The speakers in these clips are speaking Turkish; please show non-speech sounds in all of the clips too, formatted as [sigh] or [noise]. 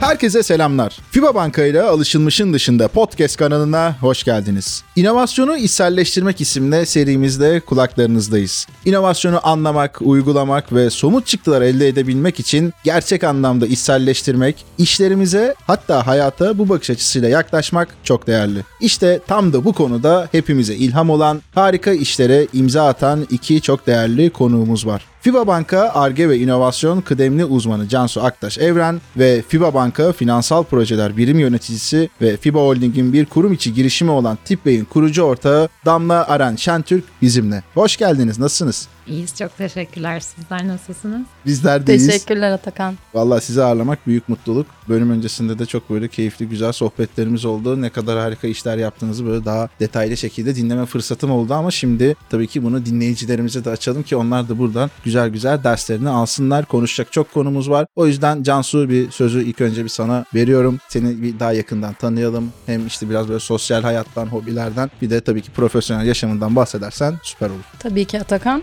Herkese selamlar. FIBA Banka ile alışılmışın dışında podcast kanalına hoş geldiniz. İnovasyonu içselleştirmek isimli serimizde kulaklarınızdayız. İnovasyonu anlamak, uygulamak ve somut çıktılar elde edebilmek için gerçek anlamda içselleştirmek, işlerimize hatta hayata bu bakış açısıyla yaklaşmak çok değerli. İşte tam da bu konuda hepimize ilham olan, harika işlere imza atan iki çok değerli konuğumuz var. FIBA Banka Arge ve İnovasyon kıdemli uzmanı Cansu Aktaş Evren ve FIBA Banka Finansal Projeler Birim Yöneticisi ve FIBA Holding'in bir kurum içi girişimi olan Tipbey'in kurucu ortağı Damla Aran Şentürk bizimle. Hoş geldiniz. Nasılsınız? İyiyiz çok teşekkürler. Sizler nasılsınız? Bizler deyiz. Teşekkürler Atakan. Valla sizi ağırlamak büyük mutluluk. Bölüm öncesinde de çok böyle keyifli güzel sohbetlerimiz oldu. Ne kadar harika işler yaptığınızı böyle daha detaylı şekilde dinleme fırsatım oldu ama şimdi tabii ki bunu dinleyicilerimize de açalım ki onlar da buradan güzel güzel derslerini alsınlar. Konuşacak çok konumuz var. O yüzden Cansu bir sözü ilk önce bir sana veriyorum. Seni bir daha yakından tanıyalım. Hem işte biraz böyle sosyal hayattan, hobilerden bir de tabii ki profesyonel yaşamından bahsedersen süper olur. Tabii ki Atakan.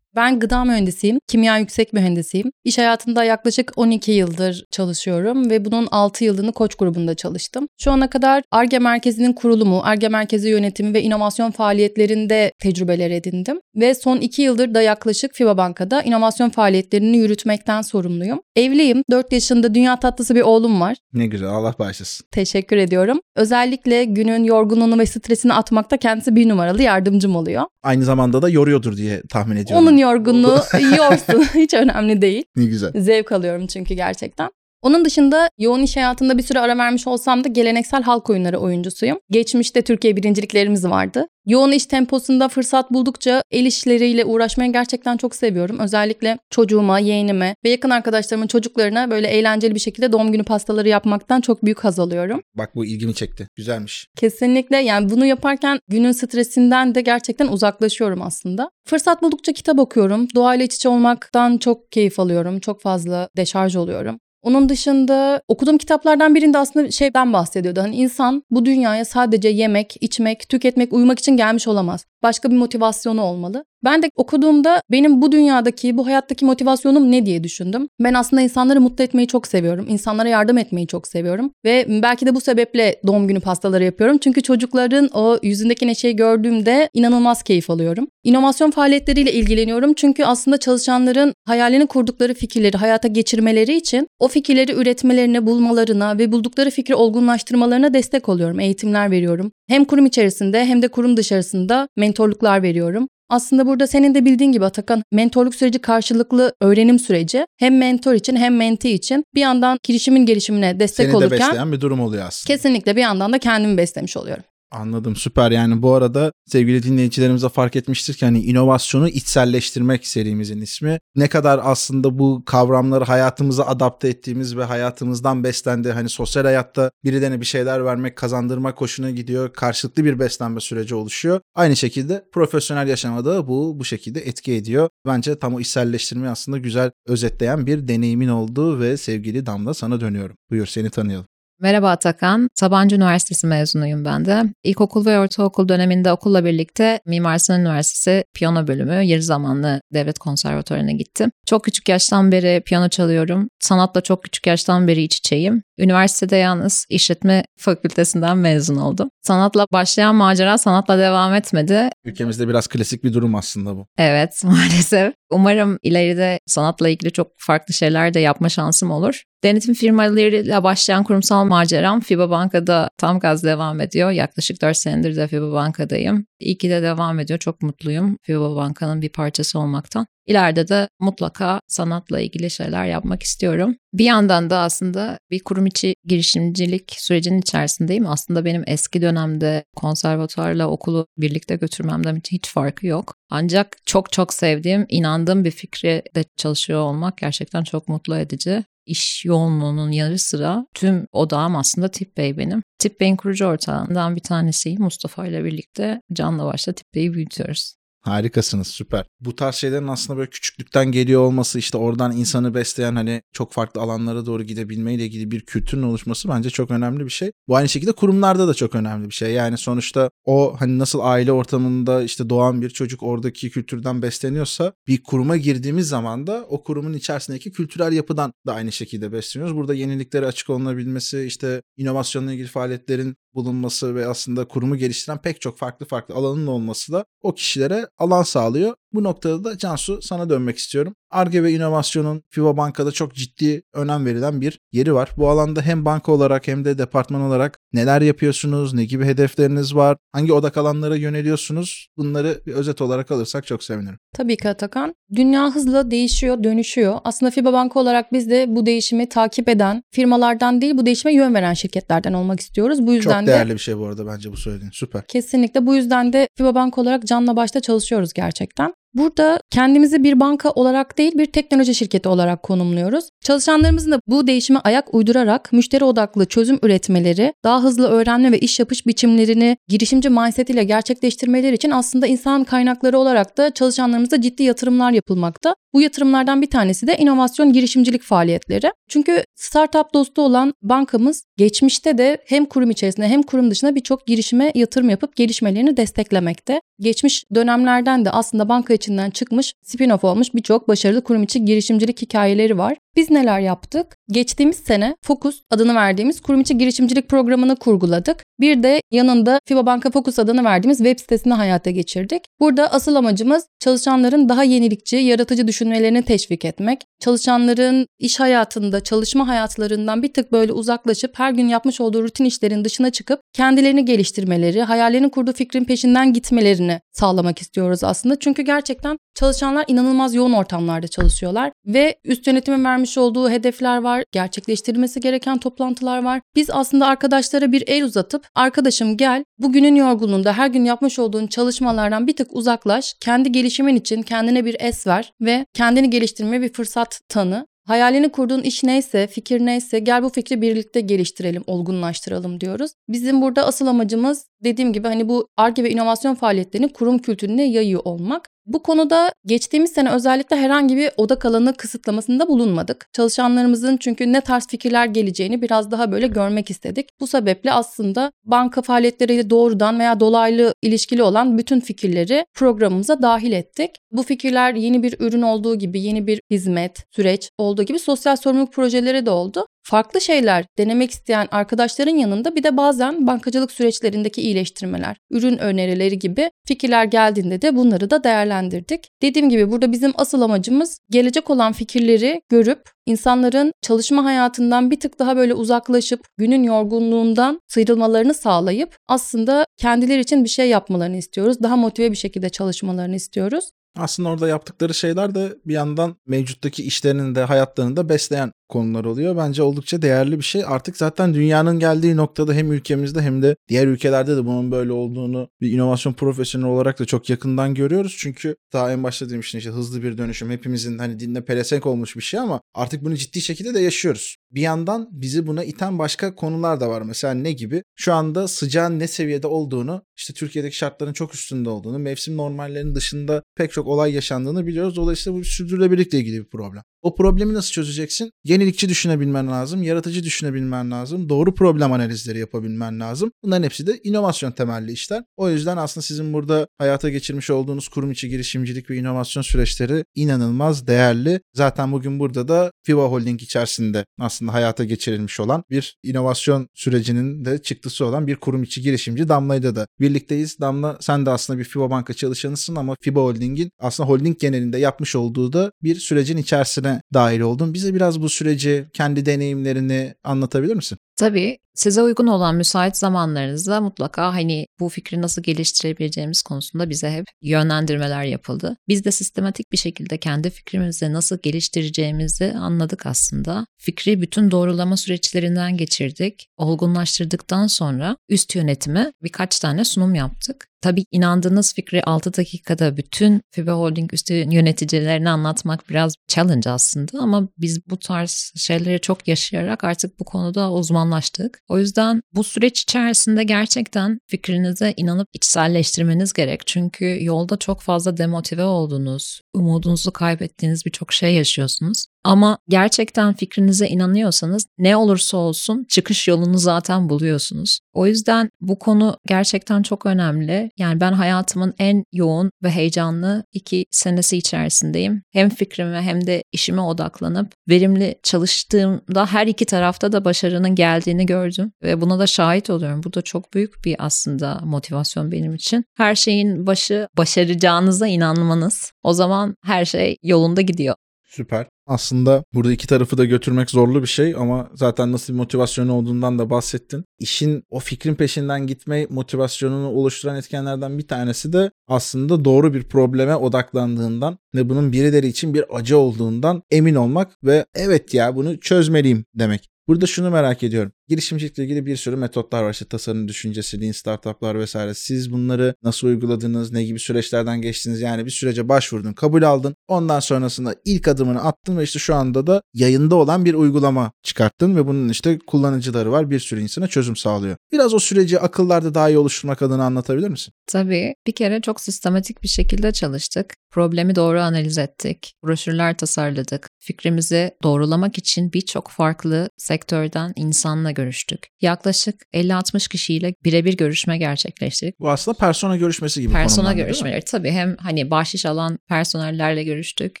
Ben gıda mühendisiyim, kimya yüksek mühendisiyim. İş hayatında yaklaşık 12 yıldır çalışıyorum ve bunun 6 yılını Koç grubunda çalıştım. Şu ana kadar ARGE merkezinin kurulumu, ARGE merkezi yönetimi ve inovasyon faaliyetlerinde tecrübeler edindim. Ve son 2 yıldır da yaklaşık FIBA Banka'da inovasyon faaliyetlerini yürütmekten sorumluyum. Evliyim, 4 yaşında dünya tatlısı bir oğlum var. Ne güzel Allah bağışlasın. Teşekkür ediyorum. Özellikle günün yorgunluğunu ve stresini atmakta kendisi bir numaralı yardımcım oluyor. Aynı zamanda da yoruyordur diye tahmin ediyorum. Onun yorgunluğu yorsun. [laughs] Hiç önemli değil. Ne güzel. Zevk alıyorum çünkü gerçekten. Onun dışında yoğun iş hayatında bir süre ara vermiş olsam da geleneksel halk oyunları oyuncusuyum. Geçmişte Türkiye birinciliklerimiz vardı. Yoğun iş temposunda fırsat buldukça el işleriyle uğraşmayı gerçekten çok seviyorum. Özellikle çocuğuma, yeğenime ve yakın arkadaşlarımın çocuklarına böyle eğlenceli bir şekilde doğum günü pastaları yapmaktan çok büyük haz alıyorum. Bak bu ilgimi çekti. Güzelmiş. Kesinlikle yani bunu yaparken günün stresinden de gerçekten uzaklaşıyorum aslında. Fırsat buldukça kitap okuyorum. Doğayla iç içe olmaktan çok keyif alıyorum. Çok fazla deşarj oluyorum. Onun dışında okuduğum kitaplardan birinde aslında şeyden bahsediyordu. Hani insan bu dünyaya sadece yemek, içmek, tüketmek, uyumak için gelmiş olamaz. Başka bir motivasyonu olmalı. Ben de okuduğumda benim bu dünyadaki, bu hayattaki motivasyonum ne diye düşündüm. Ben aslında insanları mutlu etmeyi çok seviyorum. İnsanlara yardım etmeyi çok seviyorum. Ve belki de bu sebeple doğum günü pastaları yapıyorum. Çünkü çocukların o yüzündeki neşeyi gördüğümde inanılmaz keyif alıyorum. İnovasyon faaliyetleriyle ilgileniyorum. Çünkü aslında çalışanların hayalini kurdukları fikirleri hayata geçirmeleri için o fikirleri üretmelerine, bulmalarına ve buldukları fikri olgunlaştırmalarına destek oluyorum. Eğitimler veriyorum. Hem kurum içerisinde hem de kurum dışarısında mentorluklar veriyorum. Aslında burada senin de bildiğin gibi Atakan mentorluk süreci karşılıklı öğrenim süreci. Hem mentor için hem menti için bir yandan girişimin gelişimine destek Seni olurken de besleyen bir durum oluyor aslında. kesinlikle bir yandan da kendimi beslemiş oluyorum. Anladım süper yani bu arada sevgili dinleyicilerimiz de fark etmiştir ki hani inovasyonu içselleştirmek serimizin ismi. Ne kadar aslında bu kavramları hayatımıza adapte ettiğimiz ve hayatımızdan beslendi. Hani sosyal hayatta birilerine bir şeyler vermek, kazandırmak hoşuna gidiyor. Karşılıklı bir beslenme süreci oluşuyor. Aynı şekilde profesyonel yaşamada bu bu şekilde etki ediyor. Bence tam o içselleştirmeyi aslında güzel özetleyen bir deneyimin oldu ve sevgili Damla sana dönüyorum. Buyur seni tanıyalım. Merhaba Atakan. Sabancı Üniversitesi mezunuyum ben de. İlkokul ve ortaokul döneminde okulla birlikte Mimar Sinan Üniversitesi piyano bölümü yarı zamanlı devlet konservatuarına gittim. Çok küçük yaştan beri piyano çalıyorum. Sanatla çok küçük yaştan beri iç içeyim. Üniversitede yalnız işletme fakültesinden mezun oldum. Sanatla başlayan macera sanatla devam etmedi. Ülkemizde biraz klasik bir durum aslında bu. Evet [laughs] maalesef. Umarım ileride sanatla ilgili çok farklı şeyler de yapma şansım olur. Denetim firmalarıyla başlayan kurumsal maceram FIBA Banka'da tam gaz devam ediyor. Yaklaşık 4 senedir de FIBA Banka'dayım. İyi ki de devam ediyor. Çok mutluyum FIBA Banka'nın bir parçası olmaktan. İleride de mutlaka sanatla ilgili şeyler yapmak istiyorum. Bir yandan da aslında bir kurum içi girişimcilik sürecinin içerisindeyim. Aslında benim eski dönemde konservatuarla okulu birlikte götürmemden hiç farkı yok. Ancak çok çok sevdiğim, inandığım bir fikri de çalışıyor olmak gerçekten çok mutlu edici iş yoğunluğunun yarı sıra tüm odağım aslında Tip Bey benim. Tip Bey'in kurucu ortağından bir tanesiyim. Mustafa ile birlikte canla başla Tip Bey'i büyütüyoruz. Harikasınız süper. Bu tarz şeylerin aslında böyle küçüklükten geliyor olması işte oradan insanı besleyen hani çok farklı alanlara doğru gidebilmeyle ilgili bir kültürün oluşması bence çok önemli bir şey. Bu aynı şekilde kurumlarda da çok önemli bir şey. Yani sonuçta o hani nasıl aile ortamında işte doğan bir çocuk oradaki kültürden besleniyorsa bir kuruma girdiğimiz zaman da o kurumun içerisindeki kültürel yapıdan da aynı şekilde besleniyoruz. Burada yeniliklere açık olunabilmesi işte inovasyonla ilgili faaliyetlerin bulunması ve aslında kurumu geliştiren pek çok farklı farklı alanın olması da o kişilere alan sağlıyor. Bu noktada da Cansu sana dönmek istiyorum. ARGE ve inovasyonun FIBA Banka'da çok ciddi önem verilen bir yeri var. Bu alanda hem banka olarak hem de departman olarak neler yapıyorsunuz, ne gibi hedefleriniz var, hangi odak alanlara yöneliyorsunuz bunları bir özet olarak alırsak çok sevinirim. Tabii ki Atakan. Dünya hızla değişiyor, dönüşüyor. Aslında FIBA Banka olarak biz de bu değişimi takip eden firmalardan değil bu değişime yön veren şirketlerden olmak istiyoruz. Bu yüzden çok değerli bir şey bu arada bence bu söylediğin. Süper. Kesinlikle bu yüzden de FIBA Banka olarak canla başta çalışıyoruz gerçekten. Burada kendimizi bir banka olarak değil bir teknoloji şirketi olarak konumluyoruz. Çalışanlarımızın da bu değişime ayak uydurarak müşteri odaklı çözüm üretmeleri, daha hızlı öğrenme ve iş yapış biçimlerini girişimci mindset ile gerçekleştirmeleri için aslında insan kaynakları olarak da çalışanlarımıza ciddi yatırımlar yapılmakta. Bu yatırımlardan bir tanesi de inovasyon girişimcilik faaliyetleri. Çünkü startup dostu olan bankamız geçmişte de hem kurum içerisinde hem kurum dışında birçok girişime yatırım yapıp gelişmelerini desteklemekte. Geçmiş dönemlerden de aslında banka içinden çıkmış, spin-off olmuş birçok başarılı kurum içi girişimcilik hikayeleri var. Biz neler yaptık? Geçtiğimiz sene Focus adını verdiğimiz kurum içi girişimcilik programını kurguladık. Bir de yanında FIBA Banka Focus adını verdiğimiz web sitesini hayata geçirdik. Burada asıl amacımız çalışanların daha yenilikçi, yaratıcı düşünmelerini teşvik etmek. Çalışanların iş hayatında, çalışma hayatlarından bir tık böyle uzaklaşıp her gün yapmış olduğu rutin işlerin dışına çıkıp kendilerini geliştirmeleri, hayallerini kurduğu fikrin peşinden gitmelerini sağlamak istiyoruz aslında. Çünkü gerçekten çalışanlar inanılmaz yoğun ortamlarda çalışıyorlar ve üst yönetimin vermiş olduğu hedefler var, gerçekleştirilmesi gereken toplantılar var. Biz aslında arkadaşlara bir el uzatıp arkadaşım gel bugünün yorgunluğunda her gün yapmış olduğun çalışmalardan bir tık uzaklaş, kendi gelişimin için kendine bir es ver ve kendini geliştirmeye bir fırsat tanı. Hayalini kurduğun iş neyse, fikir neyse gel bu fikri birlikte geliştirelim, olgunlaştıralım diyoruz. Bizim burada asıl amacımız dediğim gibi hani bu ARGE ve inovasyon faaliyetlerini kurum kültürüne yayıyor olmak. Bu konuda geçtiğimiz sene özellikle herhangi bir odak alanı kısıtlamasında bulunmadık. Çalışanlarımızın çünkü ne tarz fikirler geleceğini biraz daha böyle görmek istedik. Bu sebeple aslında banka faaliyetleriyle doğrudan veya dolaylı ilişkili olan bütün fikirleri programımıza dahil ettik. Bu fikirler yeni bir ürün olduğu gibi, yeni bir hizmet, süreç olduğu gibi sosyal sorumluluk projeleri de oldu farklı şeyler denemek isteyen arkadaşların yanında bir de bazen bankacılık süreçlerindeki iyileştirmeler, ürün önerileri gibi fikirler geldiğinde de bunları da değerlendirdik. Dediğim gibi burada bizim asıl amacımız gelecek olan fikirleri görüp insanların çalışma hayatından bir tık daha böyle uzaklaşıp günün yorgunluğundan sıyrılmalarını sağlayıp aslında kendileri için bir şey yapmalarını istiyoruz. Daha motive bir şekilde çalışmalarını istiyoruz. Aslında orada yaptıkları şeyler de bir yandan mevcuttaki işlerinin de hayatlarını da besleyen konular oluyor. Bence oldukça değerli bir şey. Artık zaten dünyanın geldiği noktada hem ülkemizde hem de diğer ülkelerde de bunun böyle olduğunu bir inovasyon profesyoneli olarak da çok yakından görüyoruz. Çünkü daha en başta demiştin işte hızlı bir dönüşüm hepimizin hani dinle pelesenk olmuş bir şey ama artık bunu ciddi şekilde de yaşıyoruz. Bir yandan bizi buna iten başka konular da var. Mesela ne gibi? Şu anda sıcağın ne seviyede olduğunu, işte Türkiye'deki şartların çok üstünde olduğunu, mevsim normallerinin dışında pek çok olay yaşandığını biliyoruz. Dolayısıyla bu sürdürülebilirlikle ilgili bir problem. O problemi nasıl çözeceksin? Yenilikçi düşünebilmen lazım, yaratıcı düşünebilmen lazım, doğru problem analizleri yapabilmen lazım. Bunların hepsi de inovasyon temelli işler. O yüzden aslında sizin burada hayata geçirmiş olduğunuz kurum içi girişimcilik ve inovasyon süreçleri inanılmaz değerli. Zaten bugün burada da FIBA Holding içerisinde aslında hayata geçirilmiş olan bir inovasyon sürecinin de çıktısı olan bir kurum içi girişimci Damla'yla da birlikteyiz. Damla sen de aslında bir FIBA banka çalışanısın ama FIBA Holding'in aslında holding genelinde yapmış olduğu da bir sürecin içerisine dahil oldun. Bize biraz bu süreci, kendi deneyimlerini anlatabilir misin? Tabii size uygun olan müsait zamanlarınızda mutlaka hani bu fikri nasıl geliştirebileceğimiz konusunda bize hep yönlendirmeler yapıldı. Biz de sistematik bir şekilde kendi fikrimizi nasıl geliştireceğimizi anladık aslında. Fikri bütün doğrulama süreçlerinden geçirdik. Olgunlaştırdıktan sonra üst yönetime birkaç tane sunum yaptık. Tabii inandığınız fikri 6 dakikada bütün FIBA Holding üstü yöneticilerine anlatmak biraz challenge aslında ama biz bu tarz şeyleri çok yaşayarak artık bu konuda uzmanlaştık. O yüzden bu süreç içerisinde gerçekten fikrinize inanıp içselleştirmeniz gerek. Çünkü yolda çok fazla demotive olduğunuz, umudunuzu kaybettiğiniz birçok şey yaşıyorsunuz. Ama gerçekten fikrinize inanıyorsanız ne olursa olsun çıkış yolunu zaten buluyorsunuz. O yüzden bu konu gerçekten çok önemli. Yani ben hayatımın en yoğun ve heyecanlı iki senesi içerisindeyim. Hem fikrime hem de işime odaklanıp verimli çalıştığımda her iki tarafta da başarının geldiğini gördüm ve buna da şahit oluyorum. Bu da çok büyük bir aslında motivasyon benim için. Her şeyin başı başaracağınıza inanmanız. O zaman her şey yolunda gidiyor. Süper. Aslında burada iki tarafı da götürmek zorlu bir şey ama zaten nasıl bir motivasyonu olduğundan da bahsettin. İşin o fikrin peşinden gitme motivasyonunu oluşturan etkenlerden bir tanesi de aslında doğru bir probleme odaklandığından ve bunun birileri için bir acı olduğundan emin olmak ve evet ya bunu çözmeliyim demek. Burada şunu merak ediyorum. Girişimcilikle ilgili bir sürü metotlar var. İşte tasarım düşüncesi, lean startuplar vesaire. Siz bunları nasıl uyguladınız? Ne gibi süreçlerden geçtiniz? Yani bir sürece başvurdun, kabul aldın. Ondan sonrasında ilk adımını attın ve işte şu anda da yayında olan bir uygulama çıkarttın ve bunun işte kullanıcıları var. Bir sürü insana çözüm sağlıyor. Biraz o süreci akıllarda daha iyi oluşturmak adına anlatabilir misin? Tabii. Bir kere çok sistematik bir şekilde çalıştık. Problemi doğru analiz ettik. Broşürler tasarladık. Fikrimizi doğrulamak için birçok farklı sektörden insanla görüştük. Yaklaşık 50-60 kişiyle birebir görüşme gerçekleştirdik. Bu aslında persona görüşmesi gibi Persona görüşmeleri tabii hem hani bahşiş alan personellerle görüştük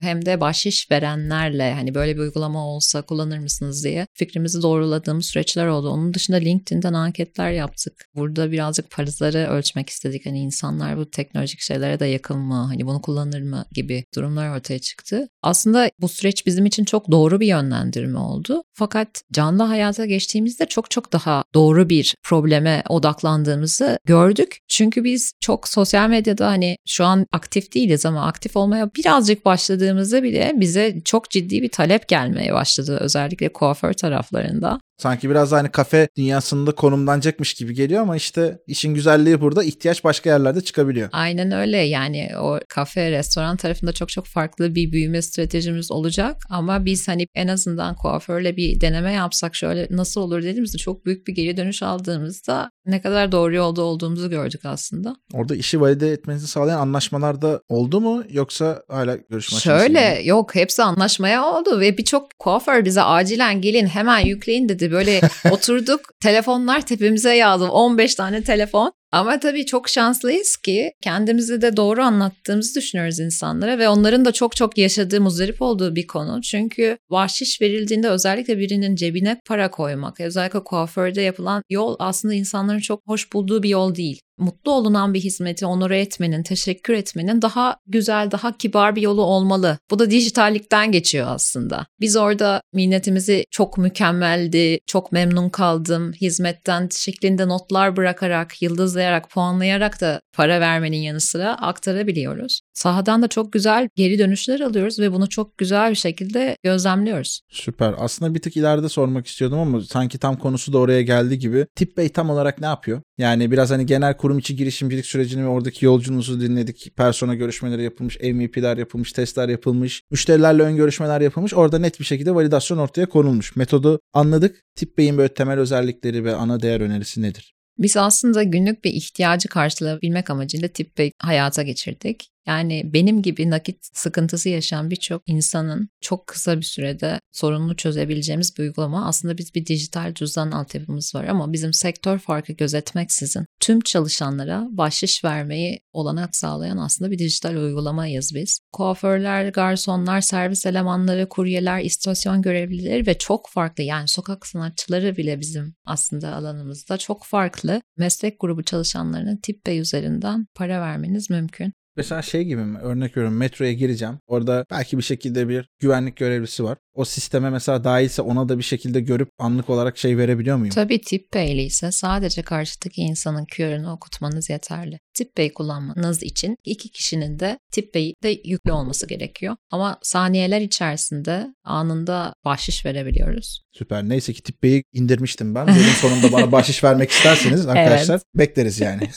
hem de bahşiş verenlerle hani böyle bir uygulama olsa kullanır mısınız diye fikrimizi doğruladığımız süreçler oldu. Onun dışında LinkedIn'den anketler yaptık. Burada birazcık parazları ölçmek istedik. Hani insanlar bu teknolojik şeylere de yakın mı? Hani bunu kullanır mı gibi durumlar ortaya çıktı. Aslında bu süreç bizim için çok doğru bir yönlendirme oldu. Fakat canlı hayata geçtiğimizde çok çok daha doğru bir probleme odaklandığımızı gördük. Çünkü biz çok sosyal medyada hani şu an aktif değiliz ama aktif olmaya birazcık başladığımızda bile bize çok ciddi bir talep gelmeye başladı. Özellikle kuaför taraflarında. Sanki biraz hani kafe dünyasında konumlanacakmış gibi geliyor ama işte işin güzelliği burada ihtiyaç başka yerlerde çıkabiliyor. Aynen öyle yani o kafe, restoran tarafında çok çok farklı bir büyüme stratejimiz olacak ama biz hani en azından kuaförle bir deneme yapsak şöyle nasıl olur dediğimizde çok büyük bir geri dönüş aldığımızda ne kadar doğru yolda olduğumuzu gördük aslında. Orada işi valide etmenizi sağlayan anlaşmalar da oldu mu yoksa hala görüşme Şöyle yok hepsi anlaşmaya oldu ve birçok kuaför bize acilen gelin hemen yükleyin dedi. Böyle oturduk telefonlar tepemize yağdı 15 tane telefon. Ama tabii çok şanslıyız ki kendimizi de doğru anlattığımızı düşünüyoruz insanlara ve onların da çok çok yaşadığı, muzdarip olduğu bir konu. Çünkü bahşiş verildiğinde özellikle birinin cebine para koymak, özellikle kuaförde yapılan yol aslında insanların çok hoş bulduğu bir yol değil mutlu olunan bir hizmeti onore etmenin, teşekkür etmenin daha güzel, daha kibar bir yolu olmalı. Bu da dijitallikten geçiyor aslında. Biz orada minnetimizi çok mükemmeldi, çok memnun kaldım, hizmetten şeklinde notlar bırakarak, yıldızlayarak, puanlayarak da para vermenin yanı sıra aktarabiliyoruz. Sahadan da çok güzel geri dönüşler alıyoruz ve bunu çok güzel bir şekilde gözlemliyoruz. Süper. Aslında bir tık ileride sormak istiyordum ama sanki tam konusu da oraya geldi gibi. Tip Bey tam olarak ne yapıyor? Yani biraz hani genel kurum içi girişimcilik sürecini ve oradaki yolculuğunuzu dinledik. Persona görüşmeleri yapılmış, MVP'ler yapılmış, testler yapılmış, müşterilerle ön görüşmeler yapılmış. Orada net bir şekilde validasyon ortaya konulmuş. Metodu anladık. Tip Bey'in böyle temel özellikleri ve ana değer önerisi nedir? Biz aslında günlük bir ihtiyacı karşılayabilmek amacıyla tip Bey hayata geçirdik. Yani benim gibi nakit sıkıntısı yaşayan birçok insanın çok kısa bir sürede sorununu çözebileceğimiz bir uygulama. Aslında biz bir dijital cüzdan altyapımız var ama bizim sektör farkı gözetmeksizin tüm çalışanlara bahşiş vermeyi olanak sağlayan aslında bir dijital uygulamayız biz. Kuaförler, garsonlar, servis elemanları, kuryeler, istasyon görevlileri ve çok farklı yani sokak sanatçıları bile bizim aslında alanımızda çok farklı meslek grubu çalışanlarının tip Bey üzerinden para vermeniz mümkün. Mesela şey gibi mi? Örnek veriyorum metroya gireceğim. Orada belki bir şekilde bir güvenlik görevlisi var. O sisteme mesela dahilse ona da bir şekilde görüp anlık olarak şey verebiliyor muyum? Tabii tip Pay'li ise sadece karşıdaki insanın QR'ını okutmanız yeterli. Tip Pay kullanmanız için iki kişinin de tip Pay'de yüklü olması gerekiyor. Ama saniyeler içerisinde anında bahşiş verebiliyoruz. Süper. Neyse ki Tip Bey'i indirmiştim ben. Benim [laughs] sonunda bana bahşiş vermek isterseniz arkadaşlar bekleriz yani.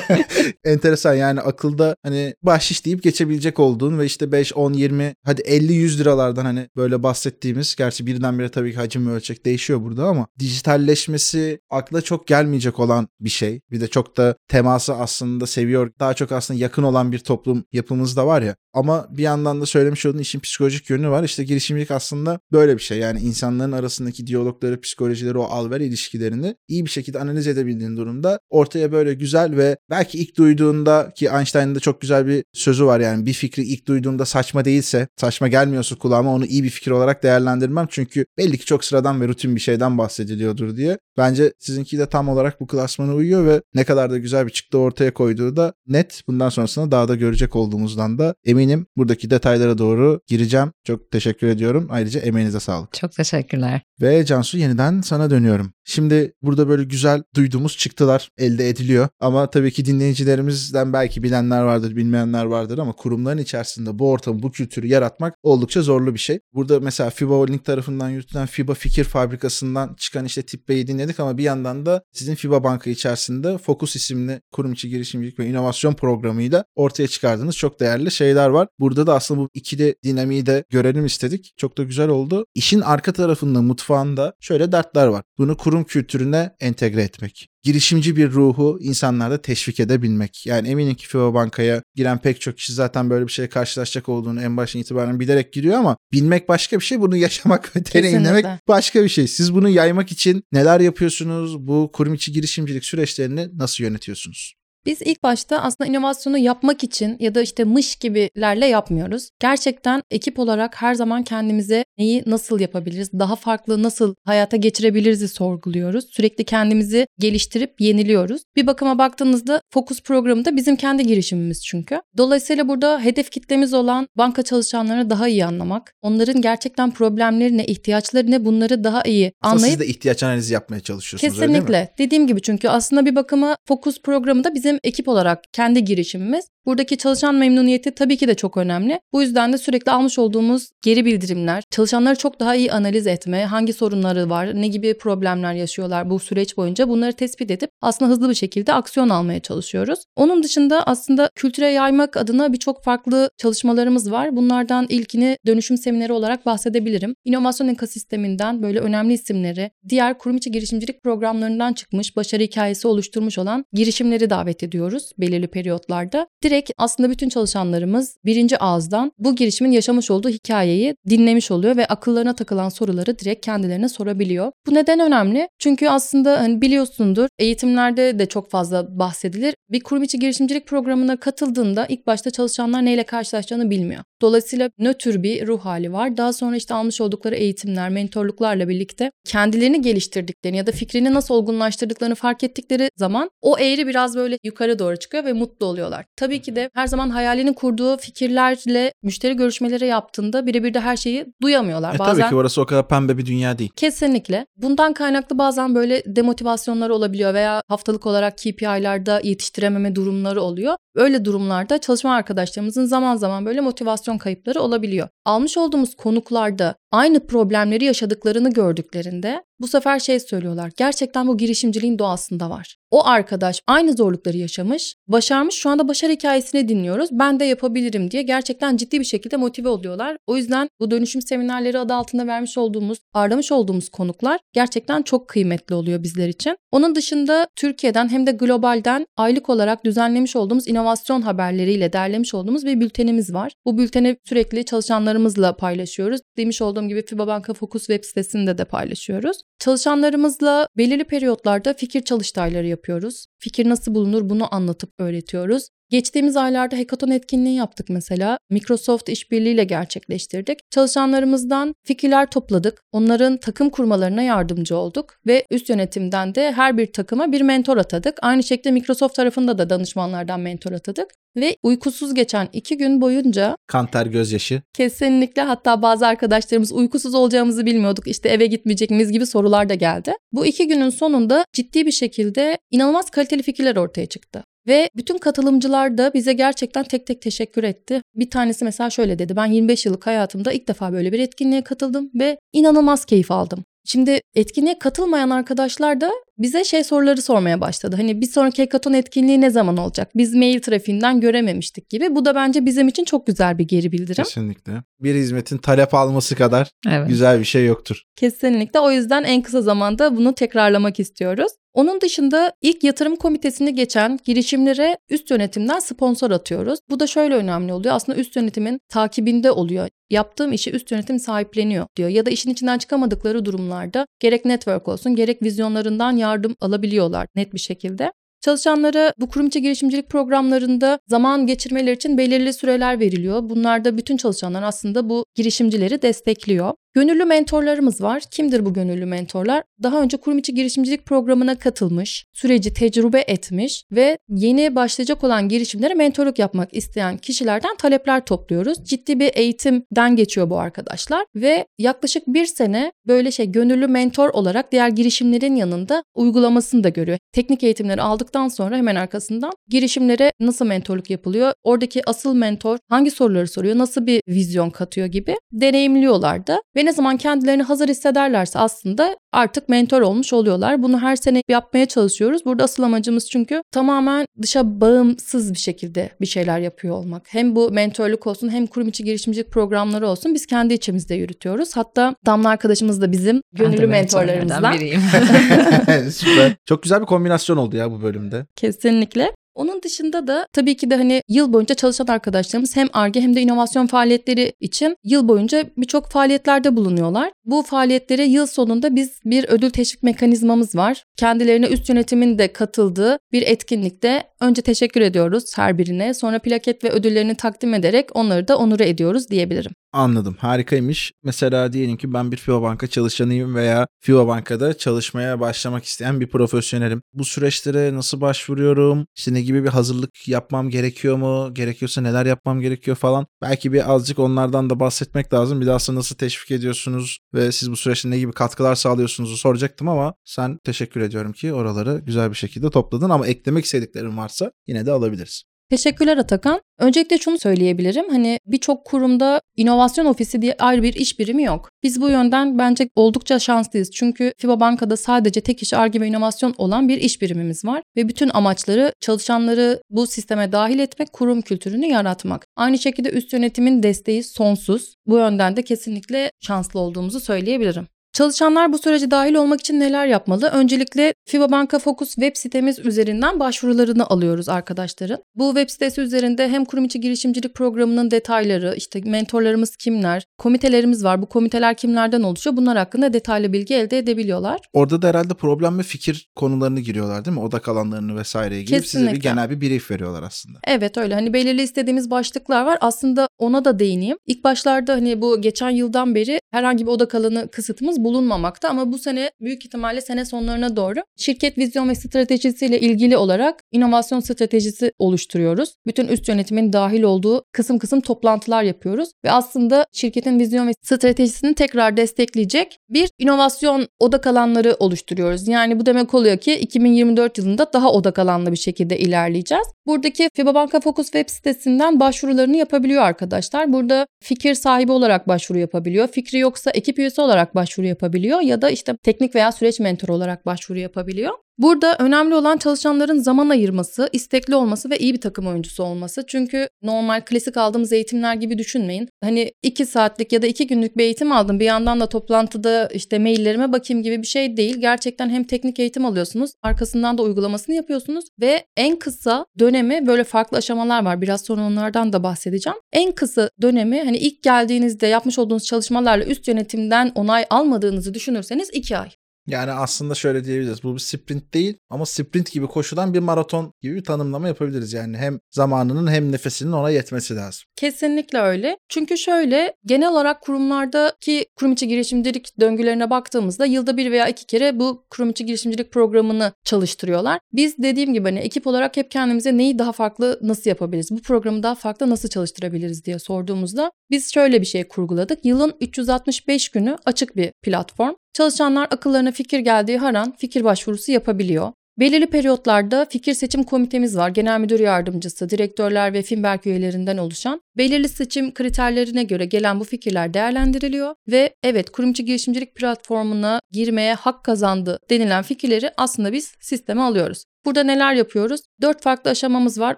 [laughs] Enteresan yani akılda hani bahşiş deyip geçebilecek olduğun ve işte 5, 10, 20 hadi 50, 100 liralardan hani böyle bas bahsettiğimiz gerçi birdenbire tabii ki hacim ve ölçek değişiyor burada ama dijitalleşmesi akla çok gelmeyecek olan bir şey. Bir de çok da teması aslında seviyor. Daha çok aslında yakın olan bir toplum yapımız da var ya. Ama bir yandan da söylemiş olduğun işin psikolojik yönü var. İşte girişimcilik aslında böyle bir şey. Yani insanların arasındaki diyalogları, psikolojileri, o al-ver ilişkilerini iyi bir şekilde analiz edebildiğin durumda ortaya böyle güzel ve belki ilk duyduğunda ki Einstein'ın da çok güzel bir sözü var yani bir fikri ilk duyduğunda saçma değilse, saçma gelmiyorsa kulağıma onu iyi bir fikir olarak değerlendirmem. Çünkü belli ki çok sıradan ve rutin bir şeyden bahsediliyordur diye. Bence sizinki de tam olarak bu klasmana uyuyor ve ne kadar da güzel bir çıktı ortaya koyduğu da net. Bundan sonrasında daha da görecek olduğumuzdan da eminim. Buradaki detaylara doğru gireceğim. Çok teşekkür ediyorum. Ayrıca emeğinize sağlık. Çok teşekkürler. Ve Cansu yeniden sana dönüyorum. Şimdi burada böyle güzel duyduğumuz çıktılar elde ediliyor. Ama tabii ki dinleyicilerimizden belki bilenler vardır, bilmeyenler vardır ama kurumların içerisinde bu ortamı, bu kültürü yaratmak oldukça zorlu bir şey. Burada mesela FIBA Holding tarafından yürütülen FIBA Fikir Fabrikası'ndan çıkan işte Tip Bey'i dinledik ama bir yandan da sizin FIBA Banka içerisinde Focus isimli kurum içi girişimcilik ve inovasyon programıyla ortaya çıkardığınız çok değerli şeyler var. Burada da aslında bu ikili dinamiği de görelim istedik. Çok da güzel oldu. İşin arka tarafında mutfağında şöyle dertler var. Bunu kurum kültürüne entegre etmek girişimci bir ruhu insanlarda teşvik edebilmek. Yani eminim ki FIBA Banka'ya giren pek çok kişi zaten böyle bir şeye karşılaşacak olduğunu en baştan itibaren bilerek giriyor ama bilmek başka bir şey, bunu yaşamak ve deneyimlemek başka bir şey. Siz bunu yaymak için neler yapıyorsunuz? Bu kurum içi girişimcilik süreçlerini nasıl yönetiyorsunuz? Biz ilk başta aslında inovasyonu yapmak için ya da işte mış gibilerle yapmıyoruz. Gerçekten ekip olarak her zaman kendimize neyi nasıl yapabiliriz, daha farklı nasıl hayata geçirebiliriz'i sorguluyoruz. Sürekli kendimizi geliştirip yeniliyoruz. Bir bakıma baktığınızda Focus programı da bizim kendi girişimimiz çünkü. Dolayısıyla burada hedef kitlemiz olan banka çalışanlarını daha iyi anlamak, onların gerçekten problemleri ne, ihtiyaçları ne bunları daha iyi anlayıp... Siz de ihtiyaç analizi yapmaya çalışıyorsunuz Kesinlikle. öyle değil mi? Dediğim gibi çünkü aslında bir bakıma Focus programı da bizim bizim ekip olarak kendi girişimimiz. Buradaki çalışan memnuniyeti tabii ki de çok önemli. Bu yüzden de sürekli almış olduğumuz geri bildirimler, çalışanları çok daha iyi analiz etme, hangi sorunları var, ne gibi problemler yaşıyorlar bu süreç boyunca bunları tespit edip aslında hızlı bir şekilde aksiyon almaya çalışıyoruz. Onun dışında aslında kültüre yaymak adına birçok farklı çalışmalarımız var. Bunlardan ilkini dönüşüm semineri olarak bahsedebilirim. İnovasyon ekosisteminden böyle önemli isimleri, diğer kurum içi girişimcilik programlarından çıkmış, başarı hikayesi oluşturmuş olan girişimleri davet ediyoruz belirli periyotlarda. Direkt aslında bütün çalışanlarımız birinci ağızdan bu girişimin yaşamış olduğu hikayeyi dinlemiş oluyor ve akıllarına takılan soruları direkt kendilerine sorabiliyor. Bu neden önemli? Çünkü aslında hani biliyorsundur eğitimlerde de çok fazla bahsedilir. Bir kurum içi girişimcilik programına katıldığında ilk başta çalışanlar neyle karşılaşacağını bilmiyor. Dolayısıyla nötr bir ruh hali var. Daha sonra işte almış oldukları eğitimler, mentorluklarla birlikte kendilerini geliştirdiklerini ya da fikrini nasıl olgunlaştırdıklarını fark ettikleri zaman o eğri biraz böyle yukarı doğru çıkıyor ve mutlu oluyorlar. Tabii ki de her zaman hayalini kurduğu fikirlerle müşteri görüşmeleri yaptığında birebir de her şeyi duyamıyorlar. E, bazen... Tabii ki orası o kadar pembe bir dünya değil. Kesinlikle. Bundan kaynaklı bazen böyle demotivasyonlar olabiliyor veya haftalık olarak KPI'larda yetiştirememe durumları oluyor. Öyle durumlarda çalışma arkadaşlarımızın zaman zaman böyle motivasyon kayıpları olabiliyor. Almış olduğumuz konuklarda aynı problemleri yaşadıklarını gördüklerinde bu sefer şey söylüyorlar. Gerçekten bu girişimciliğin doğasında var. O arkadaş aynı zorlukları yaşamış, başarmış. Şu anda başarı hikayesini dinliyoruz. Ben de yapabilirim diye gerçekten ciddi bir şekilde motive oluyorlar. O yüzden bu dönüşüm seminerleri adı altında vermiş olduğumuz, ağırlamış olduğumuz konuklar gerçekten çok kıymetli oluyor bizler için. Onun dışında Türkiye'den hem de globalden aylık olarak düzenlemiş olduğumuz inovasyon haberleriyle derlemiş olduğumuz bir bültenimiz var. Bu bülteni sürekli çalışanlarımızla paylaşıyoruz. Demiş olduğum gibi FIBA Banka Focus web sitesinde de paylaşıyoruz. Çalışanlarımızla belirli periyotlarda fikir çalıştayları yapıyoruz. Fikir nasıl bulunur bunu anlatıp öğretiyoruz. Geçtiğimiz aylarda hackathon etkinliği yaptık mesela. Microsoft işbirliğiyle gerçekleştirdik. Çalışanlarımızdan fikirler topladık. Onların takım kurmalarına yardımcı olduk ve üst yönetimden de her bir takıma bir mentor atadık. Aynı şekilde Microsoft tarafında da danışmanlardan mentor atadık. Ve uykusuz geçen iki gün boyunca... Kanter gözyaşı. Kesinlikle hatta bazı arkadaşlarımız uykusuz olacağımızı bilmiyorduk işte eve gitmeyecek miyiz gibi sorular da geldi. Bu iki günün sonunda ciddi bir şekilde inanılmaz kaliteli fikirler ortaya çıktı. Ve bütün katılımcılar da bize gerçekten tek tek teşekkür etti. Bir tanesi mesela şöyle dedi. Ben 25 yıllık hayatımda ilk defa böyle bir etkinliğe katıldım ve inanılmaz keyif aldım. Şimdi etkinliğe katılmayan arkadaşlar da bize şey soruları sormaya başladı. Hani bir sonraki hekaton etkinliği ne zaman olacak? Biz mail trafiğinden görememiştik gibi. Bu da bence bizim için çok güzel bir geri bildirim. Kesinlikle. Bir hizmetin talep alması kadar Evet. güzel bir şey yoktur. Kesinlikle. O yüzden en kısa zamanda bunu tekrarlamak istiyoruz. Onun dışında ilk yatırım komitesini geçen girişimlere üst yönetimden sponsor atıyoruz. Bu da şöyle önemli oluyor. Aslında üst yönetimin takibinde oluyor. Yaptığım işi üst yönetim sahipleniyor diyor. Ya da işin içinden çıkamadıkları durumlarda gerek network olsun gerek vizyonlarından yardım alabiliyorlar net bir şekilde. Çalışanlara bu kurum içi girişimcilik programlarında zaman geçirmeleri için belirli süreler veriliyor. Bunlar da bütün çalışanlar aslında bu girişimcileri destekliyor. Gönüllü mentorlarımız var. Kimdir bu gönüllü mentorlar? Daha önce kurum içi girişimcilik programına katılmış, süreci tecrübe etmiş ve yeni başlayacak olan girişimlere mentorluk yapmak isteyen kişilerden talepler topluyoruz. Ciddi bir eğitimden geçiyor bu arkadaşlar ve yaklaşık bir sene böyle şey gönüllü mentor olarak diğer girişimlerin yanında uygulamasını da görüyor. Teknik eğitimleri aldıktan sonra hemen arkasından girişimlere nasıl mentorluk yapılıyor, oradaki asıl mentor hangi soruları soruyor, nasıl bir vizyon katıyor gibi deneyimliyorlar da ve ne zaman kendilerini hazır hissederlerse aslında artık mentor olmuş oluyorlar. Bunu her sene yapmaya çalışıyoruz. Burada asıl amacımız çünkü tamamen dışa bağımsız bir şekilde bir şeyler yapıyor olmak. Hem bu mentorluk olsun hem kurum içi girişimcilik programları olsun biz kendi içimizde yürütüyoruz. Hatta Damla arkadaşımız da bizim gönüllü mentorlarımızdan. biriyim. [laughs] [laughs] Süper. Çok güzel bir kombinasyon oldu ya bu bölümde. Kesinlikle. Onun dışında da tabii ki de hani yıl boyunca çalışan arkadaşlarımız hem ARGE hem de inovasyon faaliyetleri için yıl boyunca birçok faaliyetlerde bulunuyorlar. Bu faaliyetlere yıl sonunda biz bir ödül teşvik mekanizmamız var. Kendilerine üst yönetimin de katıldığı bir etkinlikte önce teşekkür ediyoruz her birine. Sonra plaket ve ödüllerini takdim ederek onları da onure ediyoruz diyebilirim. Anladım. Harikaymış. Mesela diyelim ki ben bir FIBA Banka çalışanıyım veya FIBA Banka'da çalışmaya başlamak isteyen bir profesyonelim. Bu süreçlere nasıl başvuruyorum? İşte ne gibi bir hazırlık yapmam gerekiyor mu? Gerekiyorsa neler yapmam gerekiyor falan. Belki bir azıcık onlardan da bahsetmek lazım. Bir de aslında nasıl teşvik ediyorsunuz ve siz bu süreçte ne gibi katkılar sağlıyorsunuzu soracaktım ama sen teşekkür ediyorum ki oraları güzel bir şekilde topladın ama eklemek istediklerin varsa yine de alabiliriz. Teşekkürler Atakan. Öncelikle şunu söyleyebilirim. Hani birçok kurumda inovasyon ofisi diye ayrı bir iş birimi yok. Biz bu yönden bence oldukça şanslıyız. Çünkü FIBA Banka'da sadece tek iş ARGE ve inovasyon olan bir iş birimimiz var. Ve bütün amaçları çalışanları bu sisteme dahil etmek, kurum kültürünü yaratmak. Aynı şekilde üst yönetimin desteği sonsuz. Bu yönden de kesinlikle şanslı olduğumuzu söyleyebilirim. Çalışanlar bu sürece dahil olmak için neler yapmalı? Öncelikle FIBA Banka Focus web sitemiz üzerinden başvurularını alıyoruz arkadaşların. Bu web sitesi üzerinde hem kurum içi girişimcilik programının detayları, işte mentorlarımız kimler, komitelerimiz var. Bu komiteler kimlerden oluşuyor? Bunlar hakkında detaylı bilgi elde edebiliyorlar. Orada da herhalde problem ve fikir konularını giriyorlar değil mi? Odak alanlarını vesaireye girip size bir Kesinlikle. genel bir brief veriyorlar aslında. Evet öyle hani belirli istediğimiz başlıklar var. Aslında ona da değineyim. İlk başlarda hani bu geçen yıldan beri herhangi bir odak alanı kısıtımız bulunmamakta ama bu sene büyük ihtimalle sene sonlarına doğru şirket vizyon ve stratejisiyle ilgili olarak inovasyon stratejisi oluşturuyoruz. Bütün üst yönetimin dahil olduğu kısım kısım toplantılar yapıyoruz ve aslında şirketin vizyon ve stratejisini tekrar destekleyecek bir inovasyon odak alanları oluşturuyoruz. Yani bu demek oluyor ki 2024 yılında daha odak alanlı bir şekilde ilerleyeceğiz. Buradaki FIBA Banka Focus web sitesinden başvurularını yapabiliyor arkadaşlar. Burada fikir sahibi olarak başvuru yapabiliyor. Fikri yoksa ekip üyesi olarak başvuru yapabiliyor ya da işte teknik veya süreç mentoru olarak başvuru yapabiliyor. Burada önemli olan çalışanların zaman ayırması, istekli olması ve iyi bir takım oyuncusu olması. Çünkü normal klasik aldığımız eğitimler gibi düşünmeyin. Hani iki saatlik ya da iki günlük bir eğitim aldım. Bir yandan da toplantıda işte maillerime bakayım gibi bir şey değil. Gerçekten hem teknik eğitim alıyorsunuz, arkasından da uygulamasını yapıyorsunuz ve en kısa dönemi böyle farklı aşamalar var. Biraz sonra onlardan da bahsedeceğim. En kısa dönemi hani ilk geldiğinizde yapmış olduğunuz çalışmalarla üst yönetimden onay almadığınızı düşünürseniz iki ay. Yani aslında şöyle diyebiliriz. Bu bir sprint değil ama sprint gibi koşulan bir maraton gibi bir tanımlama yapabiliriz. Yani hem zamanının hem nefesinin ona yetmesi lazım. Kesinlikle öyle. Çünkü şöyle genel olarak kurumlardaki kurum içi girişimcilik döngülerine baktığımızda yılda bir veya iki kere bu kurum içi girişimcilik programını çalıştırıyorlar. Biz dediğim gibi hani ekip olarak hep kendimize neyi daha farklı nasıl yapabiliriz? Bu programı daha farklı nasıl çalıştırabiliriz diye sorduğumuzda biz şöyle bir şey kurguladık. Yılın 365 günü açık bir platform. Çalışanlar akıllarına fikir geldiği her an fikir başvurusu yapabiliyor. Belirli periyotlarda fikir seçim komitemiz var. Genel müdür yardımcısı, direktörler ve Finberg üyelerinden oluşan. Belirli seçim kriterlerine göre gelen bu fikirler değerlendiriliyor ve evet kurumcu girişimcilik platformuna girmeye hak kazandı denilen fikirleri aslında biz sisteme alıyoruz. Burada neler yapıyoruz? Dört farklı aşamamız var.